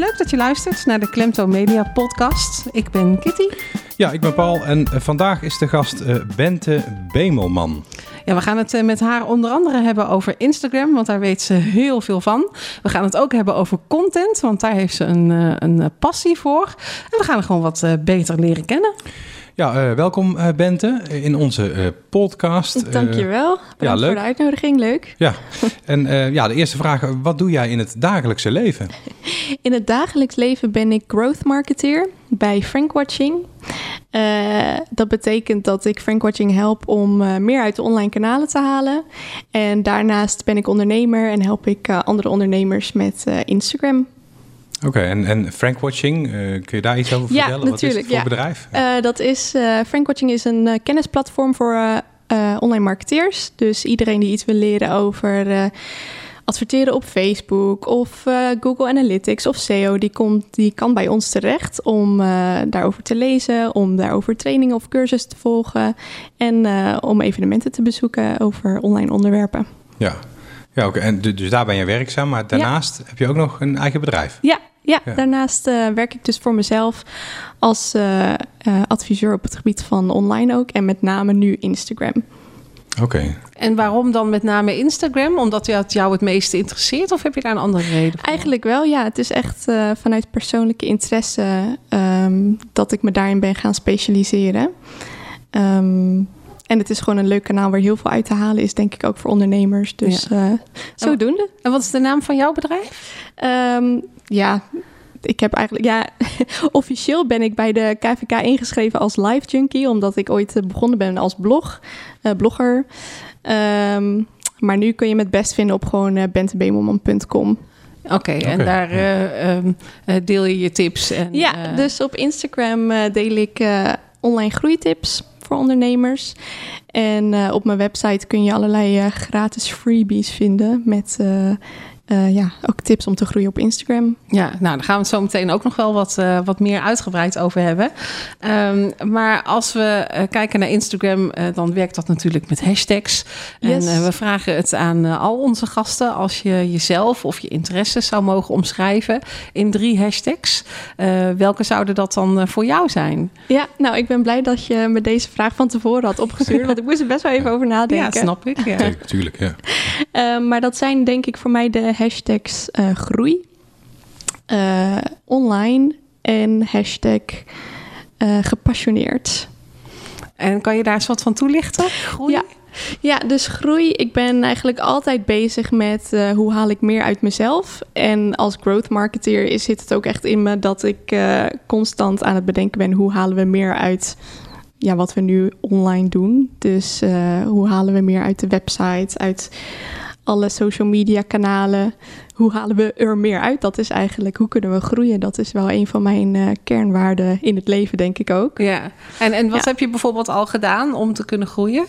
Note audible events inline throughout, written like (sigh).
Leuk dat je luistert naar de Klemto Media podcast. Ik ben Kitty. Ja, ik ben Paul en eh, vandaag is de gast uh, Bente Bemelman. Ja, we gaan het uh, met haar onder andere hebben over Instagram, want daar weet ze heel veel van. We gaan het ook hebben over content, want daar heeft ze een, een passie voor. En we gaan haar gewoon wat beter leren kennen. Ja, uh, welkom uh, Bente in onze uh, podcast. (laughs) Dankjewel. ja, leuk. voor de uitnodiging. Leuk. Ja, en ja, de eerste vraag. Wat doe jij in het dagelijkse leven? (laughs) In het dagelijks leven ben ik growth marketeer bij Frankwatching. dat betekent dat ik Frankwatching help om meer uit de online kanalen te halen. En daarnaast ben ik ondernemer en help ik andere ondernemers met Instagram. Oké, en, en Frankwatching, uh, kun je daar iets over vertellen? Ja, natuurlijk. Wat is het voor bedrijf? Uh, dat is, uh, Frankwatching is een kennisplatform voor online marketeers. Dus iedereen die iets wil leren over adverteren op Facebook of Google Analytics of SEO, die, komt, die kan bij ons terecht om daarover te lezen, om daarover trainingen of cursussen te volgen en om evenementen te bezoeken over online onderwerpen. Ja, ja, oké. En dus daar ben je werkzaam, maar daarnaast heb je ook nog een eigen bedrijf? Ja, ja, daarnaast uh, werk ik dus voor mezelf als uh, uh, adviseur op het gebied van online ook. En met name nu Instagram. Oké. En waarom dan met name Instagram? Omdat het jou het meeste interesseert? Of heb je daar een andere reden voor? Eigenlijk wel, ja. Het is echt vanuit persoonlijke interesse um, dat ik me daarin ben gaan specialiseren. Um, en het is gewoon een leuk kanaal waar heel veel uit te halen is, denk ik ook voor ondernemers. Dus ja. uh, zodoende. En wat is de naam van jouw bedrijf? Um, ja, ik heb eigenlijk, ja, (laughs) officieel ben ik bij de KVK ingeschreven als live junkie, omdat ik ooit eh, begonnen ben als blog, uh, blogger. Um, maar nu kun je me het best vinden op gewoon uh, bentebemelman.com. Oké, okay, en daar uh, um, deel je je tips? En, ja, dus op Instagram deel ik online groeitips voor ondernemers. En op mijn website kun je allerlei gratis freebies vinden met uh, ja, ook tips om te groeien op Instagram. Ja, nou, daar gaan we het zo meteen ook nog wel wat, uh, wat meer uitgebreid over hebben. Um, maar als we uh, kijken naar Instagram, dan werkt dat natuurlijk met hashtags. Yes. En we vragen het aan al onze gasten als je jezelf of je interesses zou mogen omschrijven in drie hashtags. welke zouden dat dan voor jou zijn? Ja, nou, ik ben blij dat je me deze vraag van tevoren had opgestuurd, want ik moest er best wel even over nadenken. Ja, snap ik. Ja. Tuurlijk, ja. maar dat zijn denk ik voor mij de hashtags uh, groei, uh, online en hashtag uh, gepassioneerd. En kan je daar eens wat van toelichten? Groei? Ja. Ja, dus groei. Ik ben eigenlijk altijd bezig met uh, hoe haal ik meer uit mezelf. En als growth marketeer zit het ook echt in me dat ik uh, constant aan het bedenken ben hoe halen we meer uit ja, wat we nu online doen. Dus uh, hoe halen we meer uit de website, uit alle social media kanalen. Hoe halen we er meer uit? Dat is eigenlijk hoe kunnen we groeien? Dat is wel een van mijn uh, kernwaarden in het leven, denk ik ook. Ja, en, en wat heb je bijvoorbeeld al gedaan om te kunnen groeien?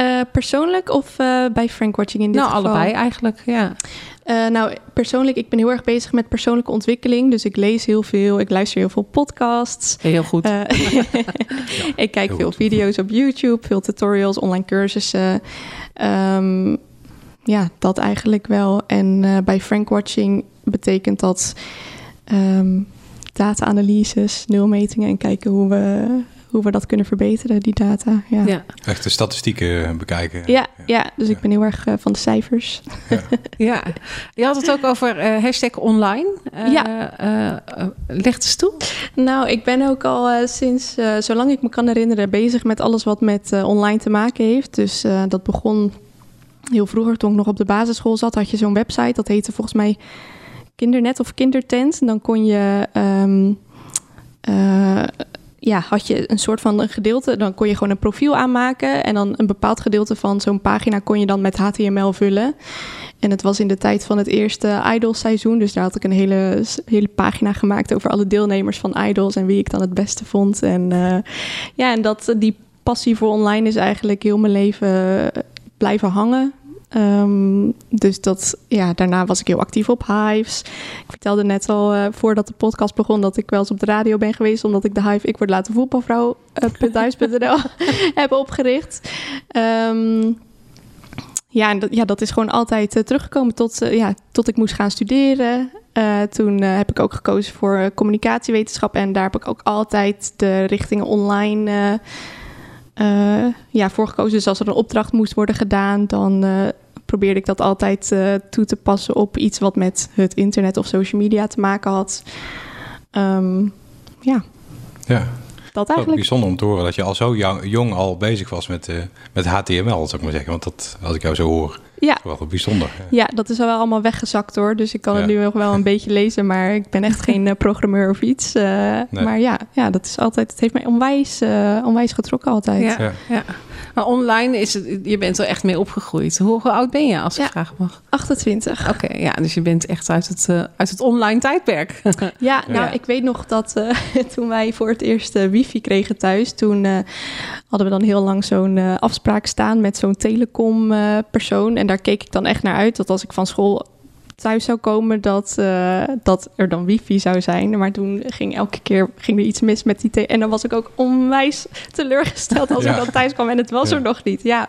Uh, persoonlijk of uh, bij Frank Watching in dit nou, geval? allebei eigenlijk, ja. Uh, nou, persoonlijk, ik ben heel erg bezig met persoonlijke ontwikkeling. Dus ik lees heel veel, ik luister heel veel podcasts. Heel goed. Uh, (laughs) ja, ik kijk veel goed. video's op YouTube, veel tutorials, online cursussen. Um, ja, dat eigenlijk wel. En uh, bij Frankwatching betekent dat um, data-analyses, nulmetingen en kijken hoe we, hoe we dat kunnen verbeteren, die data. Ja. ja. Echt de statistieken bekijken. Ja, ja. dus ik ben heel erg uh, van de cijfers. Ja. (laughs) ja. je had het ook over uh, hashtag online. Uh, ja. leg eens toe. Nou, ik ben ook al sinds, zolang ik me kan herinneren, bezig met alles wat met online te maken heeft. Dus dat begon heel vroeger, toen ik nog op de basisschool zat, had je zo'n website. Dat heette volgens mij Kindernet of Kindertent. En dan kon je. Um, uh, ja, had je een soort van een gedeelte. Dan kon je gewoon een profiel aanmaken. En dan een bepaald gedeelte van zo'n pagina kon je dan met HTML vullen. En het was in de tijd van het eerste Idol-seizoen. Dus daar had ik een hele, hele pagina gemaakt over alle deelnemers van Idols en wie ik dan het beste vond. En uh, ja, en dat, die passie voor online is eigenlijk heel mijn leven blijven hangen. Um, dus dat, ja, daarna was ik heel actief op Hives. Ik vertelde net al uh, voordat de podcast begon dat ik wel eens op de radio ben geweest, omdat ik de Hive Ik Word Later Voetbalvrouw.huis.nl (laughs) uh, (laughs) heb opgericht. Um, ja, en dat, ja, dat is gewoon altijd uh, teruggekomen tot, ja, tot ik moest gaan studeren. toen heb ik ook gekozen voor communicatiewetenschap. En daar heb ik ook altijd de richtingen online ja, voor gekozen. Dus als er een opdracht moest worden gedaan, dan probeerde ik dat altijd toe te passen op iets wat met het internet of social media te maken had. Ehm, ja. Ja. Dat eigenlijk. bijzonder om te horen dat je al zo jong al bezig was met, uh, met HTML, zou ik maar zeggen. Want dat, als ik jou zo hoor, ja. is wel bijzonder. Ja. dat is al wel allemaal weggezakt hoor. Dus ik kan het nu nog wel een (laughs) beetje lezen, maar ik ben echt geen uh, programmeur of iets. Uh, Maar ja, ja, dat is altijd, het heeft mij onwijs, onwijs getrokken altijd. Ja, ja. Maar online is het, je bent er echt mee opgegroeid. Hoe, hoe oud ben je als ik ja, vragen mag? 28. Oké, ja, dus je bent echt uit het, uh, uit het online tijdperk. (laughs) ja, nou, ik weet nog dat uh, (laughs) toen wij voor het eerst uh, wifi kregen thuis, toen hadden we dan heel lang zo'n afspraak staan met zo'n telecom persoon. En daar keek ik dan echt naar uit dat als ik van school thuis zou komen dat, uh, dat er dan wifi zou zijn. Maar toen ging elke keer ging er iets mis met die... En dan was ik ook onwijs teleurgesteld als ik dan thuis kwam en het was er nog niet. Ja,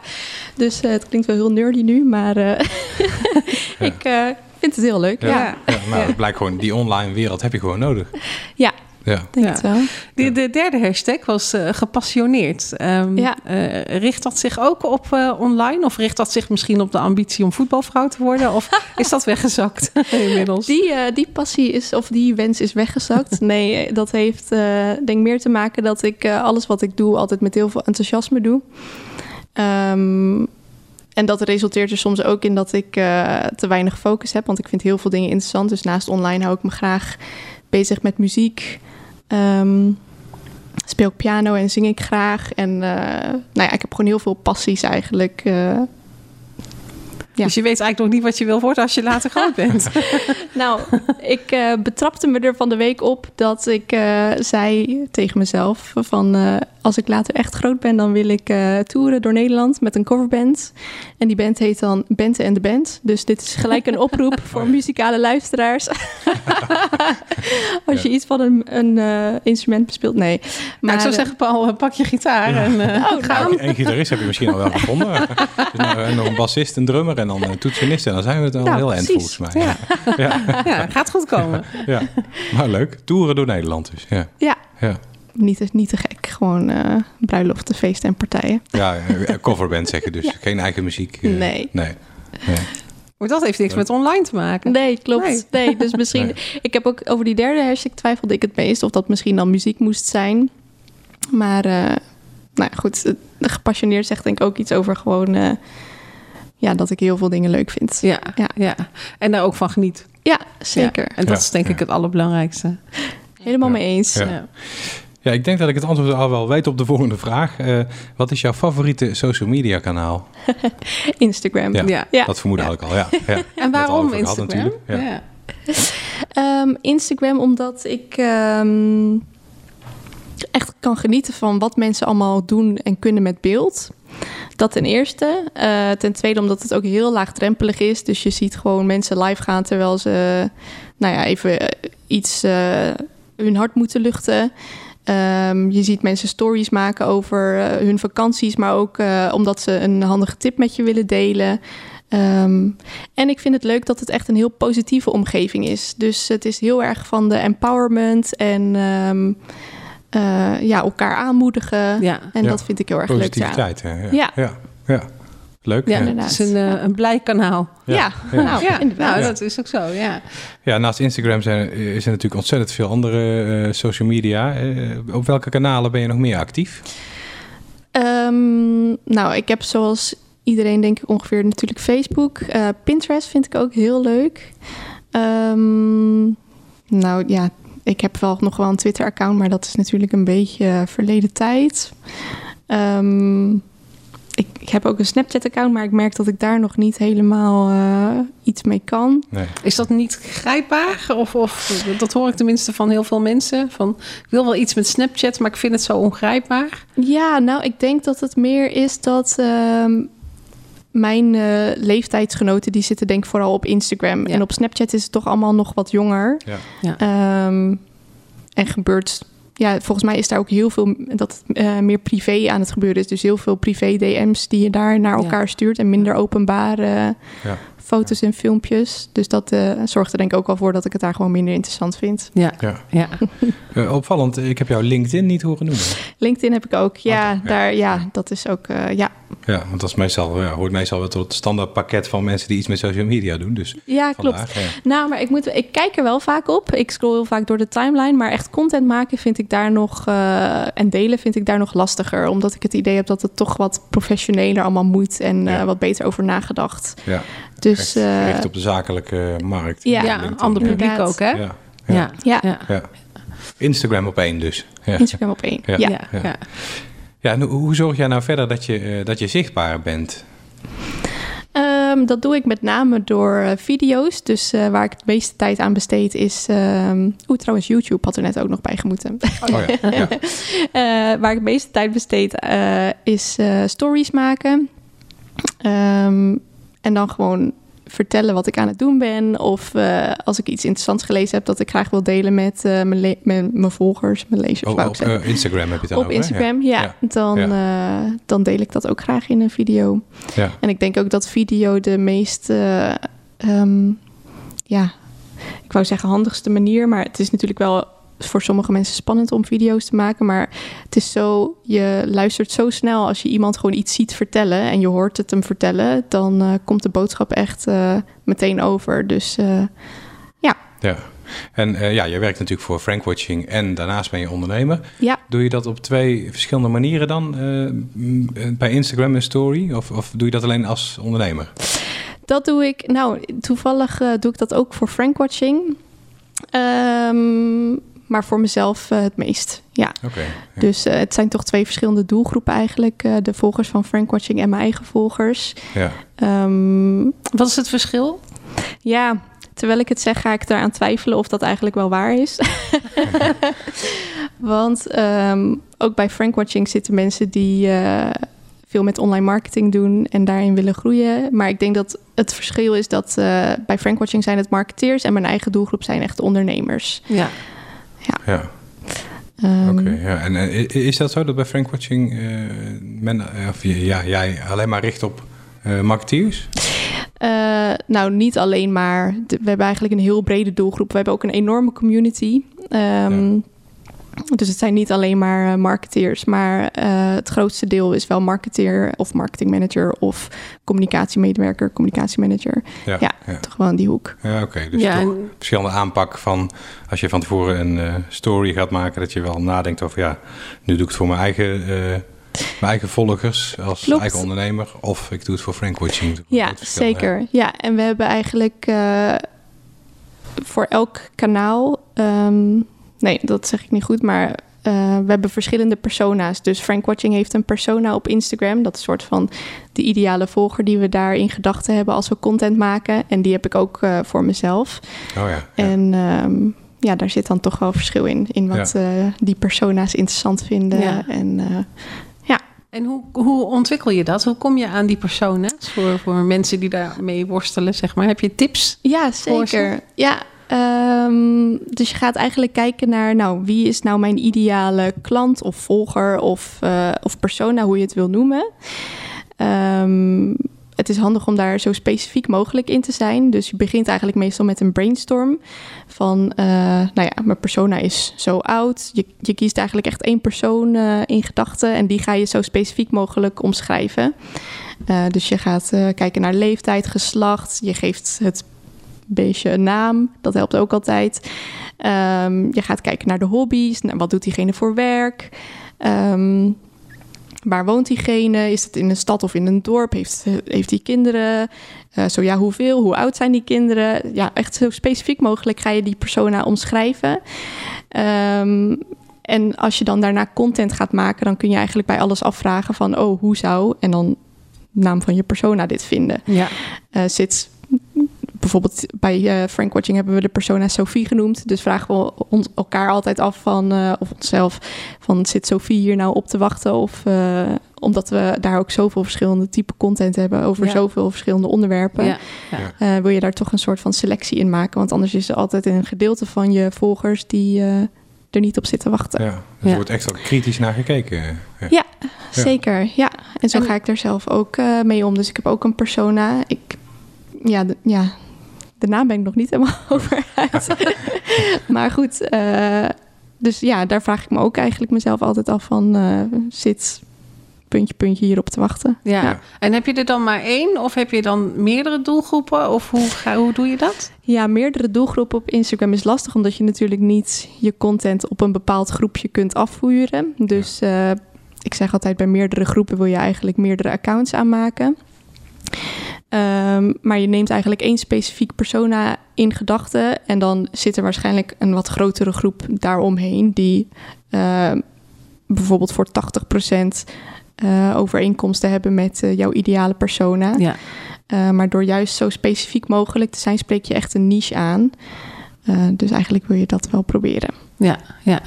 dus uh, het klinkt wel heel nerdy nu, maar (laughs) uh, ik vind het heel leuk. Ja, ja. maar het blijkt gewoon, die online wereld heb je gewoon nodig. Ja, ja. Denk Het wel. De, de, derde hashtag was uh, gepassioneerd. Um, ja. uh, richt dat zich ook op uh, online? Of richt dat zich misschien op de ambitie om voetbalvrouw te worden? Of (laughs) is dat weggezakt (laughs) inmiddels? Die, die passie is, of die wens is weggezakt. (laughs) nee, dat heeft denk meer te maken dat ik alles wat ik doe altijd met heel veel enthousiasme doe. Um, en dat resulteert er soms ook in dat ik te weinig focus heb. Want ik vind heel veel dingen interessant. Dus naast online hou ik me graag bezig met muziek. Um, speel ik piano en zing ik graag. En uh, nou ja, ik heb gewoon heel veel passies eigenlijk. Uh, ja. Dus je weet eigenlijk nog niet wat je wil worden als je later (laughs) groot bent. (laughs) nou, ik uh, betrapte me er van de week op dat ik zei tegen mezelf van als ik later echt groot ben, dan wil ik toeren door Nederland met een coverband. En die band heet dan Bente en de Band. Dus dit is gelijk een oproep (laughs) voor muzikale luisteraars. Als je iets van een, een uh, instrument bespeelt, nee. Maar nou, ik zou zeggen, Paul, eh, pak je gitaar en uh, oh, gaan. Een gitarist heb je misschien al wel gevonden. (laughs) dus nog een bassist, een drummer en dan een toetsenist. En dan zijn we het al nou, heel eind volgens mij. Ja. ja. (laughs) ja. gaat goed komen. ja, maar leuk. Toeren door Nederland dus. Ja. ja. ja niet, niet te gek. Gewoon uh, bruiloften, feesten en partijen. Ja, coverband zeggen dus. (laughs) Geen eigen muziek. Uh, nee. nee. Maar dat heeft niks met online te maken. Nee, klopt. Nee, dus misschien... Ik heb ook over die derde hashtag twijfelde ik het meest... of dat misschien dan muziek moest zijn. Maar, uh, nou ja, goed. Gepassioneerd zegt denk ik ook iets over gewoon... ja, dat ik heel veel dingen leuk vind. Ja, ja. ja. En daar ook van geniet. Ja, zeker. En dat is denk ik het allerbelangrijkste. Helemaal mee eens. Ja. Ja, ik denk dat ik het antwoord al wel weet op de volgende vraag. Uh, wat is jouw favoriete social media kanaal? (laughs) Instagram. Ja, ja. dat vermoedde ik al. Ja, (laughs) ja. En waarom Instagram? Ja. Um, Instagram omdat ik um, echt kan genieten van wat mensen allemaal doen en kunnen met beeld. Dat ten eerste. Uh, ten tweede omdat het ook heel laagdrempelig is. Dus je ziet gewoon mensen live gaan terwijl ze nou ja, even iets uh, hun hart moeten luchten. Um, je ziet mensen stories maken over uh, hun vakanties, maar ook uh, omdat ze een handige tip met je willen delen. Um, en ik vind het leuk dat het echt een heel positieve omgeving is. Dus het is heel erg van de empowerment en um, uh, ja, elkaar aanmoedigen. Ja. En ja. dat vind ik heel erg leuk. Positiviteit, ja. ja. ja. ja. Leuk. Ja, inderdaad. Het is een, uh, een blij kanaal. Ja, ja. Nou, ja. nou, dat is ook zo, ja. Ja, naast Instagram zijn, is er natuurlijk ontzettend veel andere uh, social media. Uh, op welke kanalen ben je nog meer actief? Um, nou, ik heb zoals iedereen denk ik ongeveer natuurlijk Facebook. Pinterest vind ik ook heel leuk. Um, nou ja, ik heb wel nog wel een Twitter-account, maar dat is natuurlijk een beetje verleden tijd. Um, ik, ik, heb ook een Snapchat-account, maar ik merk dat ik daar nog niet helemaal uh, iets mee kan. Nee. Is dat niet grijpbaar? Of, of dat hoor ik tenminste van heel veel mensen. Van, ik wil wel iets met Snapchat, maar ik vind het zo ongrijpbaar. Ja, nou, ik denk dat het meer is dat... Uh, mijn uh, leeftijdsgenoten die zitten denk ik vooral op Instagram. Ja. En op Snapchat is het toch allemaal nog wat jonger. Ja. Um, en gebeurt ja, volgens mij is daar ook heel veel dat uh, meer privé aan het gebeuren is. Dus heel veel privé DM's die je daar naar elkaar stuurt en minder openbaar uh, ja. Foto's en filmpjes. Dus dat uh, zorgt er denk ik ook wel voor dat ik het daar gewoon minder interessant vind. Ja, ja. ja. uh, (laughs) opvallend, ik heb jou LinkedIn niet horen noemen. LinkedIn heb ik ook, ja. Okay, daar, ja. dat is ook, uh, ja. Ja, want dat is meestal, ja, hoort meestal wel tot het standaard pakket van mensen die iets met social media doen. Dus ja, klopt. Ja. Nou, maar ik, moet, ik kijk er wel vaak op. Ik scroll heel vaak door de timeline. Maar echt content maken vind ik daar nog, en delen vind ik daar nog lastiger. Omdat ik het idee heb dat het toch wat professioneler allemaal moet en ja. wat beter over nagedacht. Ja. Dus, gericht op de zakelijke markt. Ja, ja ander publiek ook, hè? Ja. Ja. Ja. ja. Instagram op één dus. Ja. Instagram op één, ja. Ja, ja. ja. en hoe zorg jij nou verder dat je, uh, dat je zichtbaar bent? Um, dat doe ik met name door uh, video's. Dus uh, waar ik het meeste tijd aan besteed is... Um, Oeh, trouwens, YouTube had er net ook nog bij gemoeten. Oh, ja. (laughs) ja. waar ik het meeste tijd besteed is stories maken. Um, en dan gewoon vertellen wat ik aan het doen ben. Of uh, als ik iets interessants gelezen heb dat ik graag wil delen met uh, mijn, mijn volgers, mijn lezers. Oh, op uh, Instagram heb je het dan Op over, Instagram, ja. ja. Dan, ja. dan deel ik dat ook graag in een video. Ja. En ik denk ook dat video de meest, um, ja, ik wou zeggen handigste manier, maar het is natuurlijk wel voor sommige mensen spannend om video's te maken. Maar het is zo, je luistert zo snel als je iemand gewoon iets ziet vertellen en je hoort het hem vertellen, dan uh, komt de boodschap echt uh, meteen over. Dus uh, ja. Ja. En ja, je werkt natuurlijk voor Frankwatching en daarnaast ben je ondernemer. Ja. Doe je dat op twee verschillende manieren dan? bij Instagram en Story? Of, of doe je dat alleen als ondernemer? Dat doe ik, nou toevallig doe ik dat ook voor Frankwatching. Um, maar voor mezelf uh, het meest. Ja. Okay, ja. Dus uh, het zijn toch twee verschillende doelgroepen eigenlijk. Uh, de volgers van Frankwatching en mijn eigen volgers. Ja. Um, Wat is het verschil? Ja, terwijl ik het zeg, ga ik eraan twijfelen of dat eigenlijk wel waar is. (laughs) Want um, ook bij Frankwatching zitten mensen die veel met online marketing doen en daarin willen groeien. Maar ik denk dat het verschil is dat uh, bij Frankwatching zijn het marketeers en mijn eigen doelgroep zijn echt ondernemers. Ja. Ja. ja. Um, Oké, okay, ja. En uh, is dat zo dat bij Frankwatching uh, men, of ja, jij alleen maar richt op marketeers? Uh, nou, niet alleen maar. We hebben eigenlijk een heel brede doelgroep. We hebben ook een enorme community. Um, ja. Dus het zijn niet alleen maar uh, marketeers, maar uh, het grootste deel is wel marketeer of marketingmanager of communicatiemedewerker, communicatiemanager. Ja, ja, ja. toch wel in die hoek. Ja, oké. Okay. Dus ja, toch en... verschillende aanpak van als je van tevoren een uh, story gaat maken, dat je wel nadenkt over ja, nu doe ik het voor mijn eigen, mijn eigen volgers als Klopt. eigen ondernemer of ik doe het voor Frankwatching. Ja, zeker. Ja. ja, en we hebben eigenlijk voor elk kanaal. Um, Nee, dat zeg ik niet goed, maar uh, we hebben verschillende persona's. Dus Frank Watching heeft een persona op Instagram. Dat is een soort van de ideale volger die we daar in gedachten hebben als we content maken. En die heb ik ook uh, voor mezelf. Oh ja. ja. En um, ja, daar zit dan toch wel verschil in. In wat ja. uh, die persona's interessant vinden. Ja. En ja. En hoe, hoe ontwikkel je dat? Hoe kom je aan die persona's voor, voor mensen die daarmee worstelen, zeg maar? Heb je tips? Ja, zeker. Ja, Um, dus je gaat eigenlijk kijken naar, nou, wie is nou mijn ideale klant of volger of, uh, of persona, hoe je het wil noemen. Um, het is handig om daar zo specifiek mogelijk in te zijn. Dus je begint eigenlijk meestal met een brainstorm van, uh, nou ja, mijn persona is zo oud. Je, je kiest eigenlijk echt één persoon uh, in gedachten en die ga je zo specifiek mogelijk omschrijven. Dus je gaat kijken naar leeftijd, geslacht. Je geeft het beestje een naam. Dat helpt ook altijd. Um, je gaat kijken naar de hobby's. Wat doet diegene voor werk? Um, waar woont diegene? Is het in een stad of in een dorp? Heeft, heeft die kinderen? Uh, zo ja, hoeveel? Hoe oud zijn die kinderen? Ja, echt zo specifiek mogelijk ga je die persona omschrijven. Um, en als je dan daarna content gaat maken, dan kun je eigenlijk bij alles afvragen van, oh, hoe zou? En dan naam van je persona dit vinden. Ja. Uh, zit bijvoorbeeld bij uh, Frank Watching hebben we de persona Sophie genoemd. Dus vragen we ons elkaar altijd af van, uh, of onszelf, van zit Sophie hier nou op te wachten? Of uh, omdat we daar ook zoveel verschillende type content hebben over ja. zoveel verschillende onderwerpen, ja. Ja. wil je daar toch een soort van selectie in maken? Want anders is er altijd een gedeelte van je volgers die er niet op zitten wachten. Ja, dus er wordt echt wel kritisch naar gekeken. Ja, zeker. Ja, en zo en... ga ik er zelf ook mee om. Dus ik heb ook een persona. Ik ja, de, ja, de naam ben ik nog niet helemaal (laughs) over uit. (laughs) maar goed, uh, dus ja, daar vraag ik me ook eigenlijk mezelf altijd af van... Uh, zit puntje, puntje hierop te wachten. Ja. ja. En heb je er dan maar één of heb je dan meerdere doelgroepen? Of hoe, ga, hoe doe je dat? Ja, meerdere doelgroepen op Instagram is lastig... omdat je natuurlijk niet je content op een bepaald groepje kunt afvoeren. Dus uh, ik zeg altijd, bij meerdere groepen wil je eigenlijk meerdere accounts aanmaken... Um, maar je neemt eigenlijk één specifiek persona in gedachten. En dan zit er waarschijnlijk een wat grotere groep daaromheen. Die uh, bijvoorbeeld voor 80% uh, overeenkomsten hebben met uh, jouw ideale persona. Ja. Uh, maar door juist zo specifiek mogelijk te zijn, spreek je echt een niche aan. Dus eigenlijk wil je dat wel proberen. Ja, ja.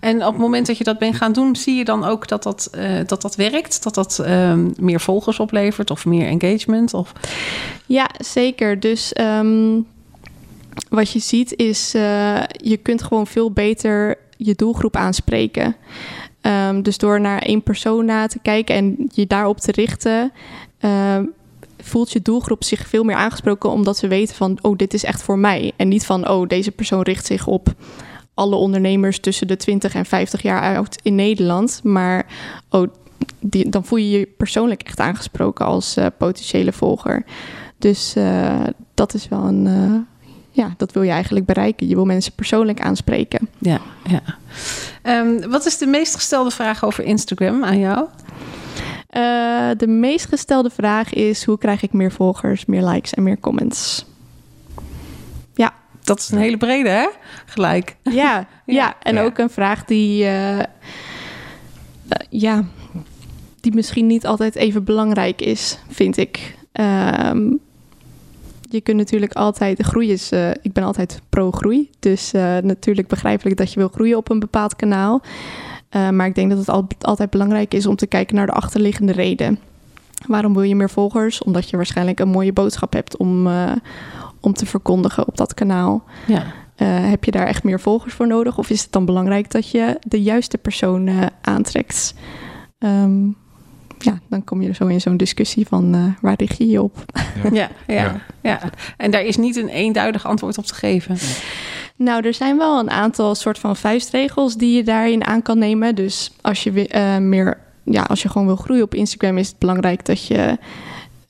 En op het moment dat je dat bent gaan doen, zie je dan ook dat dat, dat, dat werkt? Dat dat um, meer volgers oplevert of meer engagement? Of... Ja, zeker. Dus um, wat je ziet is, je kunt gewoon veel beter je doelgroep aanspreken. Um, dus door naar één persona te kijken en je daarop te richten, uh, voelt je doelgroep zich veel meer aangesproken omdat ze weten van, oh, dit is echt voor mij. En niet van, oh, deze persoon richt zich op alle ondernemers tussen de 20 en 50 jaar oud in Nederland. Maar oh, die, dan voel je je persoonlijk echt aangesproken als uh, potentiële volger. Dus uh, dat is wel een uh, ja, dat wil je eigenlijk bereiken. Je wil mensen persoonlijk aanspreken. Ja, ja. Um, wat is de meest gestelde vraag over Instagram aan jou? Uh, de meest gestelde vraag is: hoe krijg ik meer volgers, meer likes en meer comments? Ja. Dat is een hele brede, hè? Gelijk. Ja, (laughs) ja. ja. en ja. ook een vraag die, uh, uh, ja, die misschien niet altijd even belangrijk is, vind ik. Um, je kunt natuurlijk altijd, de groei is, uh, ik ben altijd pro-groei. Dus uh, natuurlijk begrijpelijk dat je wil groeien op een bepaald kanaal. Uh, maar ik denk dat het al, altijd belangrijk is om te kijken naar de achterliggende reden. Waarom wil je meer volgers? Omdat je waarschijnlijk een mooie boodschap hebt om, om te verkondigen op dat kanaal. Ja. heb je daar echt meer volgers voor nodig? Of is het dan belangrijk dat je de juiste persoon aantrekt? Um, ja, dan kom je zo in zo'n discussie van uh, waar richt je je op? Ja. ja. Ja, ja, En daar is niet een eenduidig antwoord op te geven. Nou, er zijn wel een aantal soort van vuistregels die je daarin aan kan nemen. Dus als je uh, meer, ja, als je gewoon wil groeien op Instagram, is het belangrijk dat je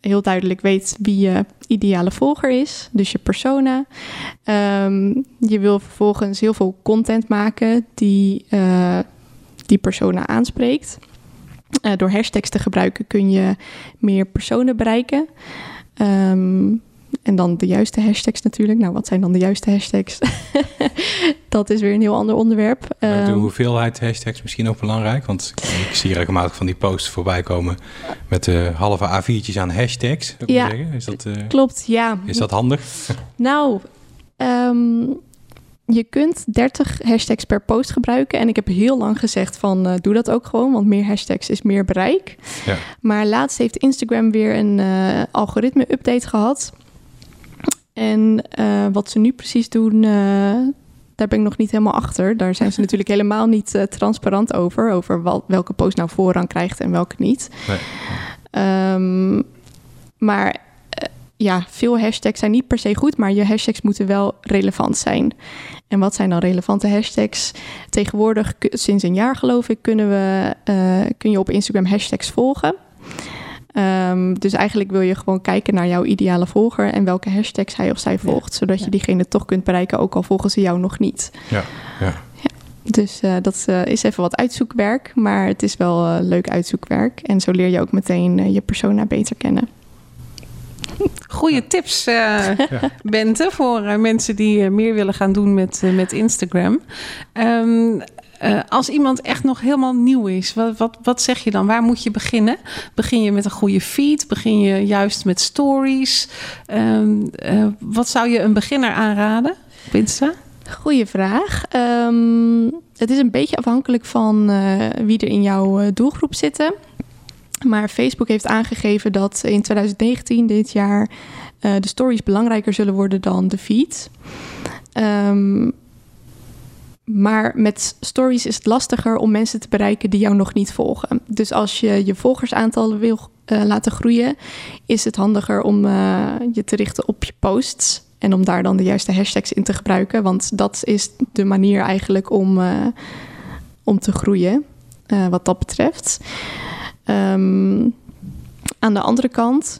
heel duidelijk weet wie je ideale volger is, dus je persona. Um, je wil vervolgens heel veel content maken die uh, die persona aanspreekt. Uh, door hashtags te gebruiken kun je meer personen bereiken. Um, en dan de juiste hashtags natuurlijk. Nou, wat zijn dan de juiste hashtags? (laughs) dat is weer een heel ander onderwerp. De ehm, hoeveelheid hashtags misschien ook belangrijk. Want ik zie regelmatig van die posts voorbij komen met de halve A4'tjes aan hashtags. Ja, is dat, uh, klopt. Ja. Is dat handig? (laughs) nou, um, je kunt 30 hashtags per post gebruiken. En ik heb heel lang gezegd van uh, doe dat ook gewoon, want meer hashtags is meer bereik. Ja. Maar laatst heeft Instagram weer een uh, algoritme-update gehad. En uh, wat ze nu precies doen, daar ben ik nog niet helemaal achter. Daar zijn ze (laughs) natuurlijk helemaal niet transparant over. Over wel, welke post nou voorrang krijgt en welke niet. Nee. Um, maar ja, veel hashtags zijn niet per se goed, maar je hashtags moeten wel relevant zijn. En wat zijn dan relevante hashtags? Tegenwoordig, sinds een jaar geloof ik, kunnen we, uh, kun je op Instagram hashtags volgen. Um, dus eigenlijk wil je gewoon kijken naar jouw ideale volger en welke hashtags hij of zij volgt, zodat je diegene toch kunt bereiken, ook al volgen ze jou nog niet. Ja, ja. ja. Dus uh, dat uh, is even wat uitzoekwerk, maar het is wel leuk uitzoekwerk. En zo leer je ook meteen je persona beter kennen. Goede tips, (laughs) uh, Bente, voor uh, mensen die uh, meer willen gaan doen met, met Instagram. Um, als iemand echt nog helemaal nieuw is, wat, wat, wat zeg je dan? Waar moet je beginnen? Begin je met een goede feed? Begin je juist met stories? Um, wat zou je een beginner aanraden, Winsta? Goeie vraag. Um, het is een beetje afhankelijk van wie er in jouw doelgroep zitten. Maar Facebook heeft aangegeven dat in 2019, dit jaar, de stories belangrijker zullen worden dan de feed. Um, maar met stories is het lastiger om mensen te bereiken die jou nog niet volgen. Dus als je je volgersaantallen wil laten groeien, is het handiger om je te richten op je posts. En om daar dan de juiste hashtags in te gebruiken. Want dat is de manier eigenlijk om, om te groeien, wat dat betreft. Um, aan de andere kant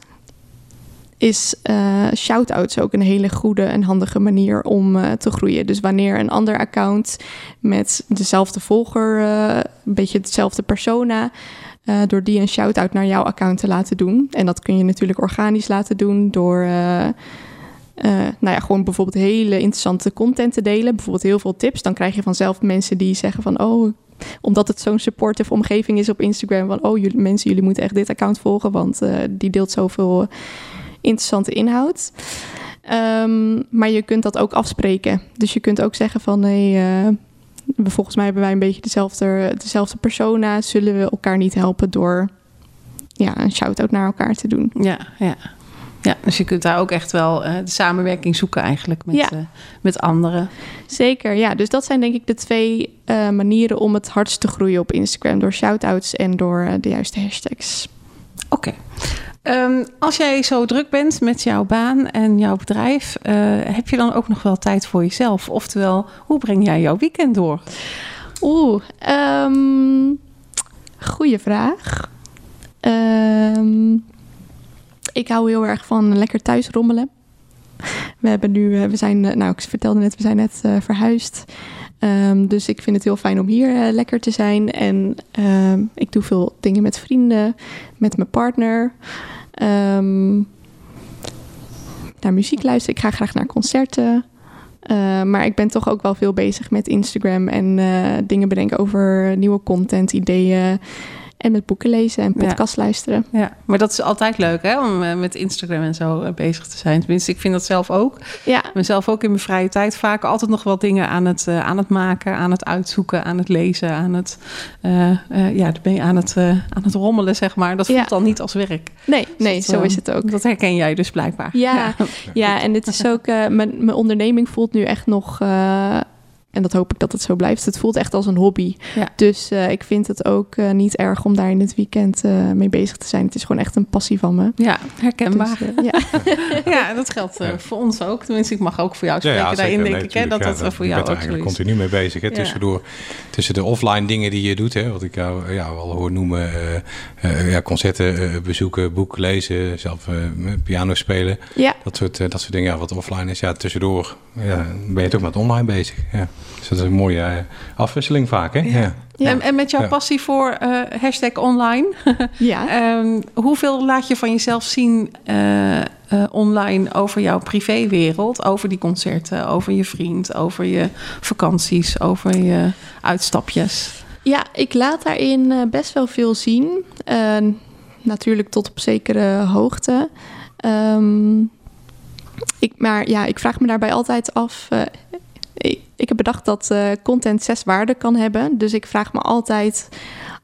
is uh, shout-outs ook een hele goede en handige manier om uh, te groeien. Dus wanneer een ander account met dezelfde volger, uh, een beetje hetzelfde persona, door die een shout-out naar jouw account te laten doen. En dat kun je natuurlijk organisch laten doen door. nou ja, gewoon bijvoorbeeld hele interessante content te delen. Bijvoorbeeld heel veel tips. Dan krijg je vanzelf mensen die zeggen van... oh, omdat het zo'n supportive omgeving is op Instagram. Van, oh, jullie, mensen, jullie moeten echt dit account volgen. Want die deelt zoveel interessante inhoud. Um, maar je kunt dat ook afspreken. Dus je kunt ook zeggen van... Hey, uh, volgens mij hebben wij een beetje dezelfde, dezelfde persona. Zullen we elkaar niet helpen door ja, een shout-out naar elkaar te doen? Ja, ja. Ja, dus je kunt daar ook echt wel uh, de samenwerking zoeken eigenlijk met, ja. uh, met anderen. Zeker, ja. Dus dat zijn denk ik de twee uh, manieren om het hardst te groeien op Instagram. Door shout-outs en door de juiste hashtags. Oké. Okay. Um, als jij zo druk bent met jouw baan en jouw bedrijf, heb je dan ook nog wel tijd voor jezelf? Oftewel, hoe breng jij jouw weekend door? Oeh, um, goeie vraag. Um, ik hou heel erg van lekker thuis rommelen. We hebben nu, eh, we zijn, eh, nou, ik vertelde net, we zijn net verhuisd. Dus ik vind het heel fijn om hier lekker te zijn. En ik doe veel dingen met vrienden, met mijn partner. Um, naar muziek luisteren. Ik ga graag naar concerten. Uh, maar ik ben toch ook wel veel bezig met Instagram en uh, dingen bedenken over nieuwe content, ideeën. En met boeken lezen en podcast luisteren. Ja, maar dat is altijd leuk hè, om eh, met Instagram en zo eh, bezig te zijn. Tenminste, ik vind dat zelf ook. Ja. Mezelf ook in mijn vrije tijd vaak altijd nog wel dingen aan het, uh, aan het maken, aan het uitzoeken, aan het lezen, aan het, uh, uh, ja, dan ben je aan het, aan het rommelen, zeg maar. Dat voelt ja. dan niet als werk. Nee, dus nee, dat, zo is het ook. Dat herken jij dus blijkbaar. Ja, ja. ja en het is ook, mijn, mijn onderneming voelt nu echt nog en dat hoop ik dat het zo blijft. Het voelt echt als een hobby. Ja. Dus uh, ik vind het ook uh, niet erg om daar in het weekend uh, mee bezig te zijn. Het is gewoon echt een passie van me. Ja, herkenbaar. Dus, ja. (laughs) ja, dat geldt voor ons ook. Tenminste, ik mag ook voor jou spreken ja, daarin, denk nee, ik. Hè, dat dat, dat voor jou ook zo is. continu mee bezig. Hè, tussendoor, tussen de offline dingen die je doet. Hè, wat ik jou ja, al hoor noemen. ja, concerten bezoeken, boek lezen. Zelf piano spelen. Ja. Dat, soort, dat soort dingen. Ja, wat offline is. Ja, tussendoor ja, ben je toch met online bezig. Ja. Dus dat is een mooie uh, afwisseling vaak, hè? Ja. ja. En, en, met jouw passie voor uh, hashtag online, (laughs) ja. um, hoeveel laat je van jezelf zien uh, online over jouw privéwereld? Over die concerten, over je vriend, over je vakanties, over je uitstapjes? Ja, ik laat daarin best wel veel zien. natuurlijk tot op zekere hoogte. Um, ik, maar ja, ik vraag me daarbij altijd af. Ik heb bedacht dat uh, content zes waarden kan hebben. Dus ik vraag me altijd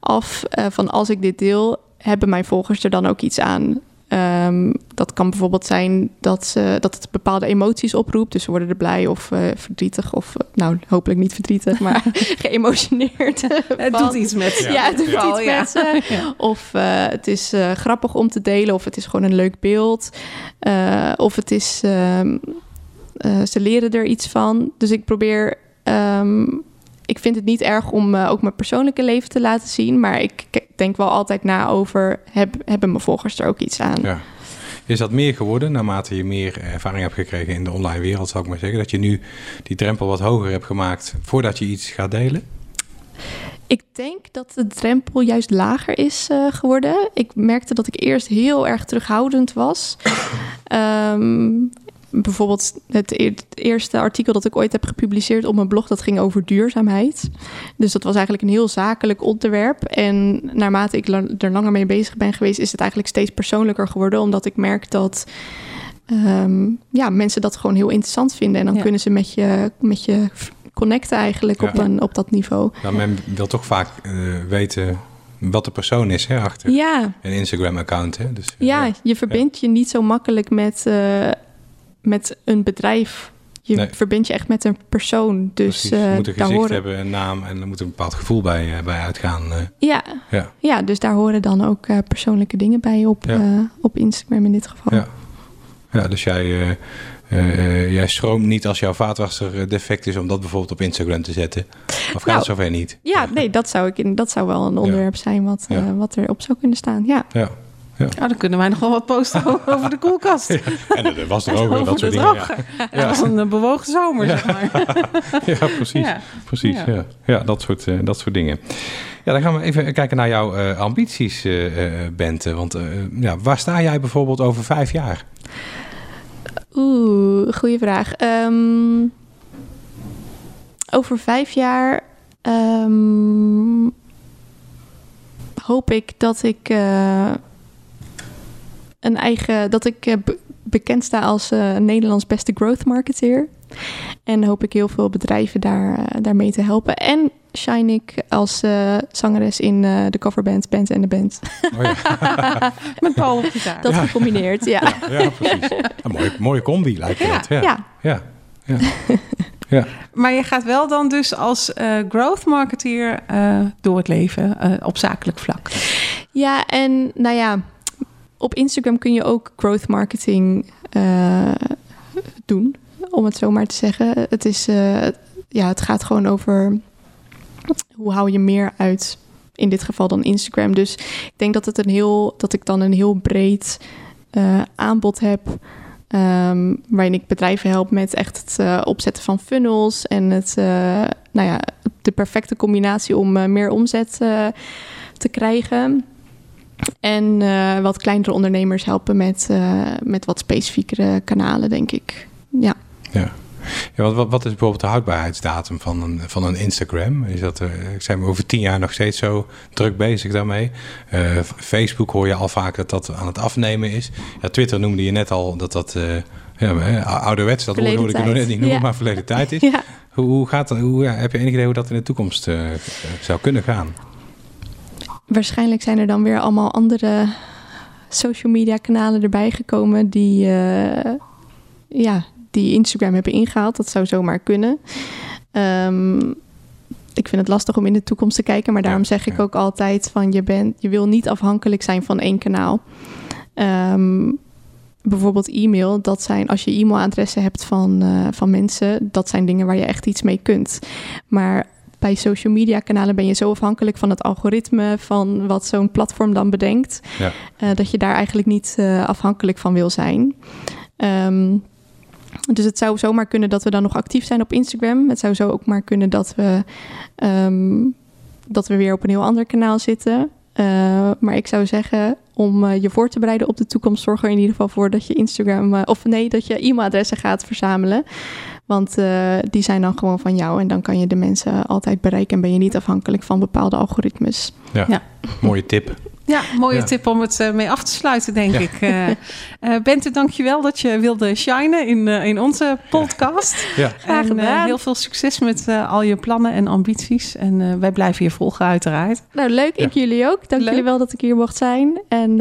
af uh, van als ik dit deel, hebben mijn volgers er dan ook iets aan? Um, dat kan bijvoorbeeld zijn dat, ze, dat het bepaalde emoties oproept. Dus ze worden er blij of uh, verdrietig. Of nou, hopelijk niet verdrietig, maar (laughs) (laughs) geëmotioneerd. het doet iets met ze. Ja, het doet ja. iets met ze. (laughs) Ja. Of uh, het is uh, grappig om te delen. Of het is gewoon een leuk beeld. of het is... Um, ze leren er iets van. Dus ik probeer... Um, ik vind het niet erg om uh, ook mijn persoonlijke leven te laten zien. Maar ik denk wel altijd na over, heb, hebben mijn volgers er ook iets aan? Ja. Is dat meer geworden naarmate je meer ervaring hebt gekregen in de online wereld, zou ik maar zeggen? Dat je nu die drempel wat hoger hebt gemaakt voordat je iets gaat delen? Ik denk dat de drempel juist lager is uh, geworden. Ik merkte dat ik eerst heel erg terughoudend was. Um, bijvoorbeeld het, eerste artikel dat ik ooit heb gepubliceerd op mijn blog, dat ging over duurzaamheid. Dus dat was eigenlijk een heel zakelijk onderwerp. En naarmate ik er langer mee bezig ben geweest, is het eigenlijk steeds persoonlijker geworden, omdat ik merk dat um, ja, mensen dat gewoon heel interessant vinden. En dan kunnen ze met je, met je connecten eigenlijk op, een, op dat niveau. Nou, men wil toch vaak uh, weten wat de persoon is hè, achter ja. een Instagram-account. Dus, ja, ja, je verbindt je niet zo makkelijk met, uh, met een bedrijf je verbindt je echt met een persoon. Dus je moet een gezicht hebben, een naam en er moet een bepaald gevoel bij, bij uitgaan. Ja. ja. Ja. dus daar horen dan ook persoonlijke dingen bij op, op Instagram in dit geval. Ja, ja dus jij uh, jij stroomt niet als jouw vaatwasser eh, defect is om dat bijvoorbeeld op Instagram te zetten? Of gaat nou, het zover niet? Ja, nee, dat zou, ik in, dat zou wel een onderwerp zijn wat, uh, wat erop zou kunnen staan. Ja. ja. Ja. Nou, dan kunnen wij nog wel wat posten (laughs) over de koelkast. Ja, en er was er ook dat soort dingen. Ja. Dat was een bewogen zomer, zeg maar. (laughs) ja, precies. precies ja. Ja. dat, soort, uh, dat soort dingen. Ja, dan gaan we even kijken naar jouw uh, ambities, uh, Bente. Want ja, waar sta jij bijvoorbeeld over vijf jaar? Oeh, goede vraag. Um, over vijf jaar um, hoop ik dat ik uh, een eigen, dat ik uh, bekend sta als uh, Nederlands beste growth marketeer. En hoop ik heel veel bedrijven daar, daarmee te helpen. En shine ik als uh, zangeres in uh, de coverband Band en de Band. Oh ja. (laughs) Met Paul op gitaar. Dat ja. gecombineerd, ja. Ja, precies. Een mooie, mooie combi lijkt me dat. Ja. Ja. ja. ja. Maar je gaat wel dan dus als uh, growth marketeer door het leven op zakelijk vlak. Ja, en nou ja, op Instagram kun je ook growth marketing doen, om het zo maar te zeggen. Het, is, ja, het gaat gewoon over hoe hou je meer uit? In dit geval dan Instagram. Dus ik denk dat, het een heel, dat ik dan een heel breed uh, aanbod heb. Um, waarin ik bedrijven help met echt het opzetten van funnels en het, nou ja, de perfecte combinatie om meer omzet te krijgen. En wat kleinere ondernemers helpen met, met wat specifiekere kanalen, denk ik. Ja. Ja. Ja, wat, wat, is bijvoorbeeld de houdbaarheidsdatum van een, van een Instagram? Is dat, uh, zijn we over tien jaar nog steeds zo druk bezig daarmee? Facebook hoor je al vaak dat dat aan het afnemen is. Ja, Twitter noemde je net al dat dat ja, ouderwets, dat hoorde ik nog net niet noemen, maar verleden tijd is. (laughs) ja. Hoe, hoe, gaat dat, hoe, ja, heb je enig idee hoe dat in de toekomst zou kunnen gaan? Waarschijnlijk zijn er dan weer allemaal andere social media kanalen erbij gekomen die ja, die Instagram hebben ingehaald. Dat zou zomaar kunnen. Ehm, ik vind het lastig om in de toekomst te kijken, maar daarom zeg ik ook altijd van je bent, je wil niet afhankelijk zijn van één kanaal. Ehm, bijvoorbeeld e-mail, dat zijn als je e-mailadressen hebt van, uh, van mensen, dat zijn dingen waar je echt iets mee kunt. Maar bij social media kanalen ben je zo afhankelijk van het algoritme, van wat zo'n platform dan bedenkt, ja. uh, dat je daar eigenlijk niet uh, afhankelijk van wil zijn. Um, dus het zou zomaar kunnen dat we dan nog actief zijn op Instagram. Het zou zo ook maar kunnen dat we, um, dat we weer op een heel ander kanaal zitten. Uh, maar ik zou zeggen, om uh, je voor te bereiden op de toekomst, zorg er in ieder geval voor dat je Instagram, uh, of nee, dat je e-mailadressen gaat verzamelen. Want die zijn dan gewoon van jou en dan kan je de mensen altijd bereiken en ben je niet afhankelijk van bepaalde algoritmes. Ja, ja. mooie tip. Ja, mooie tip om het uh, mee af te sluiten, denk ik. Uh, uh, Bente, dankjewel dat je wilde shinen in, in onze podcast. Ja. Graag gedaan. heel veel succes met al je plannen en ambities. En wij blijven je volgen, uiteraard. Nou, leuk. Ik jullie ook. Dank jullie wel dat ik hier mocht zijn. En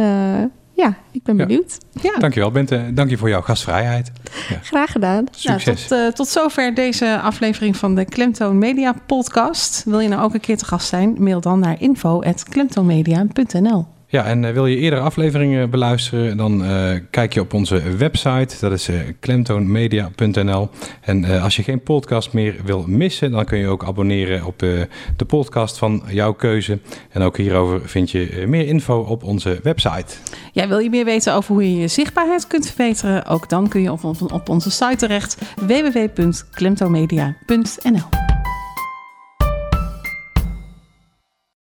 ja, ik ben benieuwd. Ja. Dankjewel, Bente. Dank je voor jouw gastvrijheid. Ja. Graag gedaan. Succes. Nou, tot, tot zover deze aflevering van de Klemtoon Media podcast. Wil je nou ook een keer te gast zijn? Mail dan naar info.klemtoonmedia.nl ja, en uh, wil je eerdere afleveringen beluisteren, dan uh, kijk je op onze website. Dat is uh, klemtoonmedia.nl. En als je geen podcast meer wil missen, dan kun je ook abonneren op de podcast van jouw keuze. En ook hierover vind je meer info op onze website. Ja, wil je meer weten over hoe je je zichtbaarheid kunt verbeteren? Ook dan kun je op, op, op onze site terecht www.klemtoonmedia.nl.